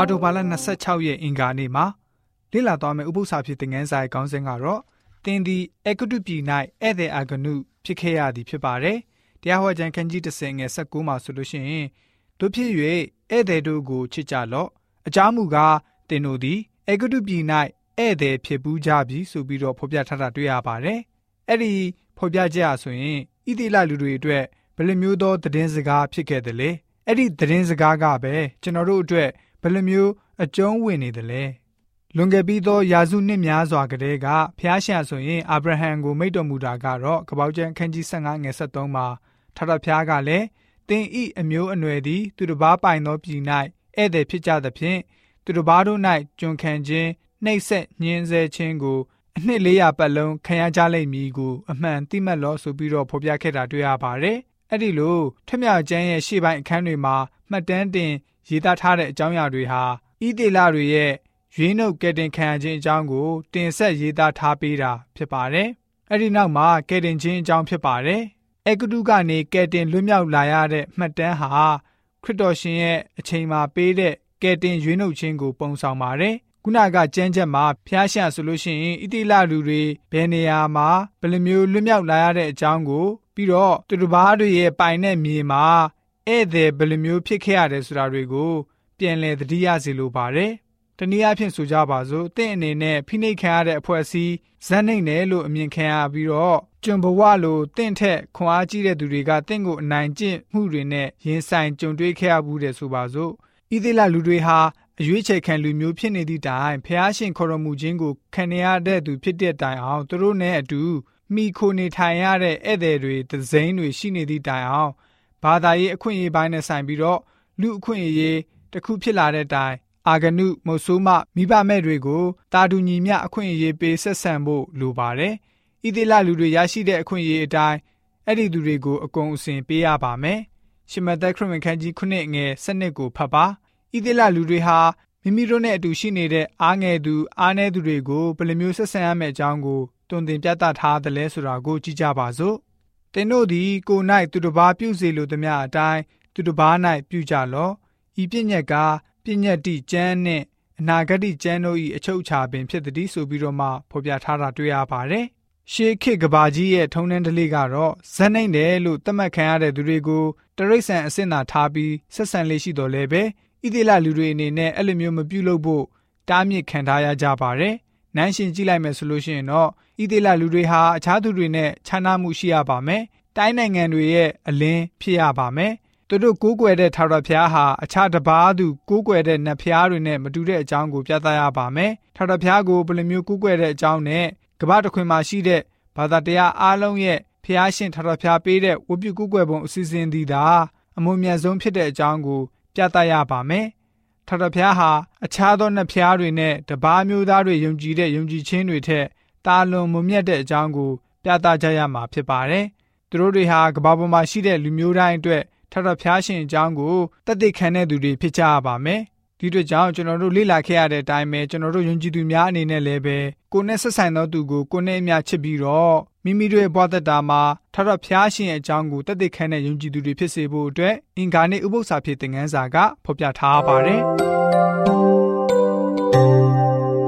အော်တိုဘာလ26ရက်အင်္ဂါနေ့မှာလေ့လာသွားမယ့်ဥပုသ္စာဖြစ်တဲ့ငန်းစာရဲ့ခေါင်းစဉ်ကတော့တင်းဒီအကုတုပြည်၌ဧည့်သည်အကနုဖြစ်ခဲ့ရသည်ဖြစ်ပါတယ်။တရားဟောကြံခန်းကြီး30ငယ်19မှာဆိုလို့ရှိရင်တို့ဖြစ်၍ဧည့်သည်တို့ကိုချစ်ကြလော့။အကြောင်းမူကားတင်တို့သည်အကုတုပြည်၌ဧည့်သည်ဖြစ်ပူးကြပြီဆိုပြီးတော့ဖော်ပြထားတာတွေ့ရပါတယ်။အဲ့ဒီဖော်ပြချက်အဆိုရင်ဣတိလလူတွေအတွက်ဘယ်လိုမျိုးသောသတင်းစကားဖြစ်ခဲ့တယ်လဲ။အဲ့ဒီသတင်းစကားကပဲကျွန်တော်တို့အတွက် ဘယ်လိုမျိုးအကျုံးဝင်နေတယ်လဲလွန်ခဲ့ပြီးသောယာစုနှစ်များစွာကတည်းကဖျားရှင်ဆိုရင်အာဗြဟံကိုမိတ်တော်မူတာကတော့ကပောက်ကျန်ခန်းကြီး15ငယ်73မှာထထဖျားကလည်းတင်ဤအမျိုးအနွယ်သည်သူတစ်ပါးပိုင်သောပြည်၌ဧည့်သည်ဖြစ်ကြသဖြင့်သူတစ်ပါးတို့၌ကျွန်ခံခြင်းနှိပ်စက်ညှင်းဆဲခြင်းကိုအနှစ်400ပတ်လုံးခံရကြလိမ့်မည်ကိုအမှန်သိမှတ်လို့ဆိုပြီးတော့ဖော်ပြခဲ့တာတွေ့ရပါတယ်။ အဲ့ဒီလိုထမြောက်ကျမ်းရဲ့ရှေ့ပိုင်းအခန်းတွေမှာမှတ်တမ်းတင်ရေးသားထားတဲ့အကြောင်းအရာတွေဟာဤဒေလတွေရဲ့ရွေးနှုတ်ကဲတင်ခံရခြင်းအကြောင်းကို တင်ဆက်ရေးသားထားပေးတာဖြစ်ပါတယ်။အဲ့ဒီနောက်မှာကဲတင်ခြင်းအကြောင်းဖြစ်ပါတယ်။အဂတုကနေကဲတင်လွတ်မြောက်လာရတဲ့မှတ်တမ်းဟာခရစ်တော်ရှင်ရဲ့အချိန်မှာပေးတဲ့ကဲတင်ရွေးနှုတ်ခြင်းကိုပုံဆောင်ပါတယ်။ခုနကကြမ်းချက်မှာဖျားရှံဆိုလို့ရှိရင်ဣတိလလူတွေဘယ်နေရာမှာဘယ်လိုမျိုးလွတ်မြောက်လာရတဲ့အကြောင်းကို ပြီးတော့သူတစ်ပါးတွေရဲ့ပိုင်တဲ့မြေမှာဧည့်သည်ဘယ်လိုမျိုးဖြစ်ခဲ့ရတယ်ဆိုတာတွေကိုပြန်လည်သတိရစေလိုပါတယ်။တနည်းအားဖြင့်ဆိုကြပါစို့တင့်အနေနဲ့ဖိနှိပ်ခံရတဲ့အဖွဲ့အစည်းဇက်နိုင်တယ်လို့အမြင်ခံရပြီးတော့ကျွန်ဘဝလိုတင့်ထက်ခွန်အားကြီးတဲ့သူတွေကတင့်ကိုအနိုင်ကျင့်မှုတွေနဲ့ရင်ဆိုင်ကြုံတွေ့ခဲ့ရဘူးတဲ့ဆိုပါစို့ဣသလလူတွေဟာအရွေးချယ်ခံလူမျိုးဖြစ်နေသည့်တိုင်ဖះရှင်ခေါ်တော်မူခြင်းကိုခံရတဲ့သူဖြစ်တဲ့တိုင်အောင်သူတို့နဲ့အတူ မိခိုနေထိုင်ရတဲ့ဧည့်သည်တွေသစိမ်းတွေရှိနေသည့်တိုင်အောင်ဘာသာရေးအခွင့်အရေးပိုင်းနဲ့ဆိုင်ပြီးတော့လူအခွင့်အရေးတစ်ခုဖြစ်လာတဲ့တိုင်အာဂနုမုတ်ဆိုးမမိဘမဲ့တွေကိုတာတူညီမျှအခွင့်အရေးပေးဆက်ဆံဖို့လိုပါတယ်။ဣသေလလူတွေရရှိတဲ့အခွင့်အရေးအတိုင်းအဲ့ဒီသူတွေကိုအကုန်အစင်ပေးရပါမယ်။ရှမသက်ခရစ်ဝင်ခန်းကြီးခုနှစ်ငယ်စနစ်ကိုဖတ်ပါ။ဣသေလလူတွေဟာမိမိတို့နဲ့အတူရှိနေတဲ့အားငယ်သူအားနည်းသူတွေကိုဘယ်လိုမျိုးဆက်ဆံရမယ့်အကြောင်းကို တွင်တင်ပြသထားသလဲဆိုတာကိုကြည့်ကြပါစို့။တင်တို့သည်ကို၌သူတစ်ပါးပြုစေလိုသမျှအတိုင်းသူတစ်ပါး၌ပြုကြလော့။ဤပြည့်ညက်ကပြည့်ညက်တိကျမ်းနှင့်အနာဂတ်ကျမ်းတို့၏အချုပ်အခြာပင်ဖြစ်သည်ဆိုပြီးတော့မှဖော်ပြထားတာတွေ့ရပါတယ်။ရှေးခေတ်ကဘာကြီးရဲ့ထုံးတမ်းဓလေ့ကတော့ဇက်နိုင်တယ်လို့သတ်မှတ်ခံရတဲ့သူတွေကိုတရိတ်ဆန်အစ်စ်နာထားပြီးဆက်ဆံလေးရှိတော်လဲပဲဣသေလလူတွေအနေနဲ့အဲ့လိုမျိုးမပြုလုပ်ဖို့တားမြစ်ခံထားရကြပါတယ်။ နန်းရှင်ကြည့်လိုက်မယ်ဆိုလို့ရှိရင်တော့ဣသေလလူတွေဟာအခြားသူတွေနဲ့ခြားနားမှုရှိရပါမယ်။တိုင်းနိုင်ငံတွေရဲ့အလင်းဖြစ်ရပါမယ်။သူတို့ကိုးကွယ်တဲ့ထာဝရဘုရားဟာအခြားတစ်ပါးသူကိုးကွယ်တဲ့နတ်ဘုရားတွေနဲ့မတူတဲ့အကြောင်းကိုပြသရပါမယ်။ထာဝရဘုရားကိုဘယ်လိုမျိုးကိုးကွယ်တဲ့အကြောင်းနဲ့ကမ္ဘာတစ်ခွင်မှာရှိတဲ့ဘာသာတရားအားလုံးရဲ့ဘုရားရှင်ထာဝရဘုရားပေးတဲ့ဝတ်ပြုကိုးကွယ်ပုံအစီအစဉ်ဒီသာအမုံမြတ်ဆုံးဖြစ်တဲ့အကြောင်းကိုပြသရပါမယ်။ ထာဝရဘုရားဟာအခြားသောနတ်ဘုရားတွေနဲ့တပါးမျိုးသားတွေယုံကြည်တဲ့ယုံကြည်ခြင်းတွေထက်တာလွန်မမြတ်တဲ့အကြောင်းကိုပြသကြရမှာဖြစ်ပါတယ်။သူတို့တွေဟာကမ္ဘာပေါ်မှာရှိတဲ့လူမျိုးတိုင်းအတွက်ထထဖျားရှင်အကြောင်းကိုတသက်ခံတဲ့သူတွေဖြစ်ကြရပါမယ်။ ဒီအတွက်ကြောင့်ကျွန်တော်တို့လေ့လာခဲ့ရတဲ့အတိုင်းပဲကျွန်တော်တို့ယုံကြည်သူများအနေနဲ့လည်းပဲကိုယ်နဲ့ဆက်ဆိုင်သောသူကိုကိုယ်နဲ့အမျှချစ်ပြီးတော့မိမိတို့ရဲ့ဘဝသက်တာမှာထထဖျားရှင်အကြောင်းကိုတသက်ခံတဲ့ယုံကြည်သူတွေဖြစ်စေဖို့အတွက်အင်္ဂါနေ့ဥပုသ္စာဖြစ်တဲ့ငန်းစာကဖော်ပြထားပါတယ်။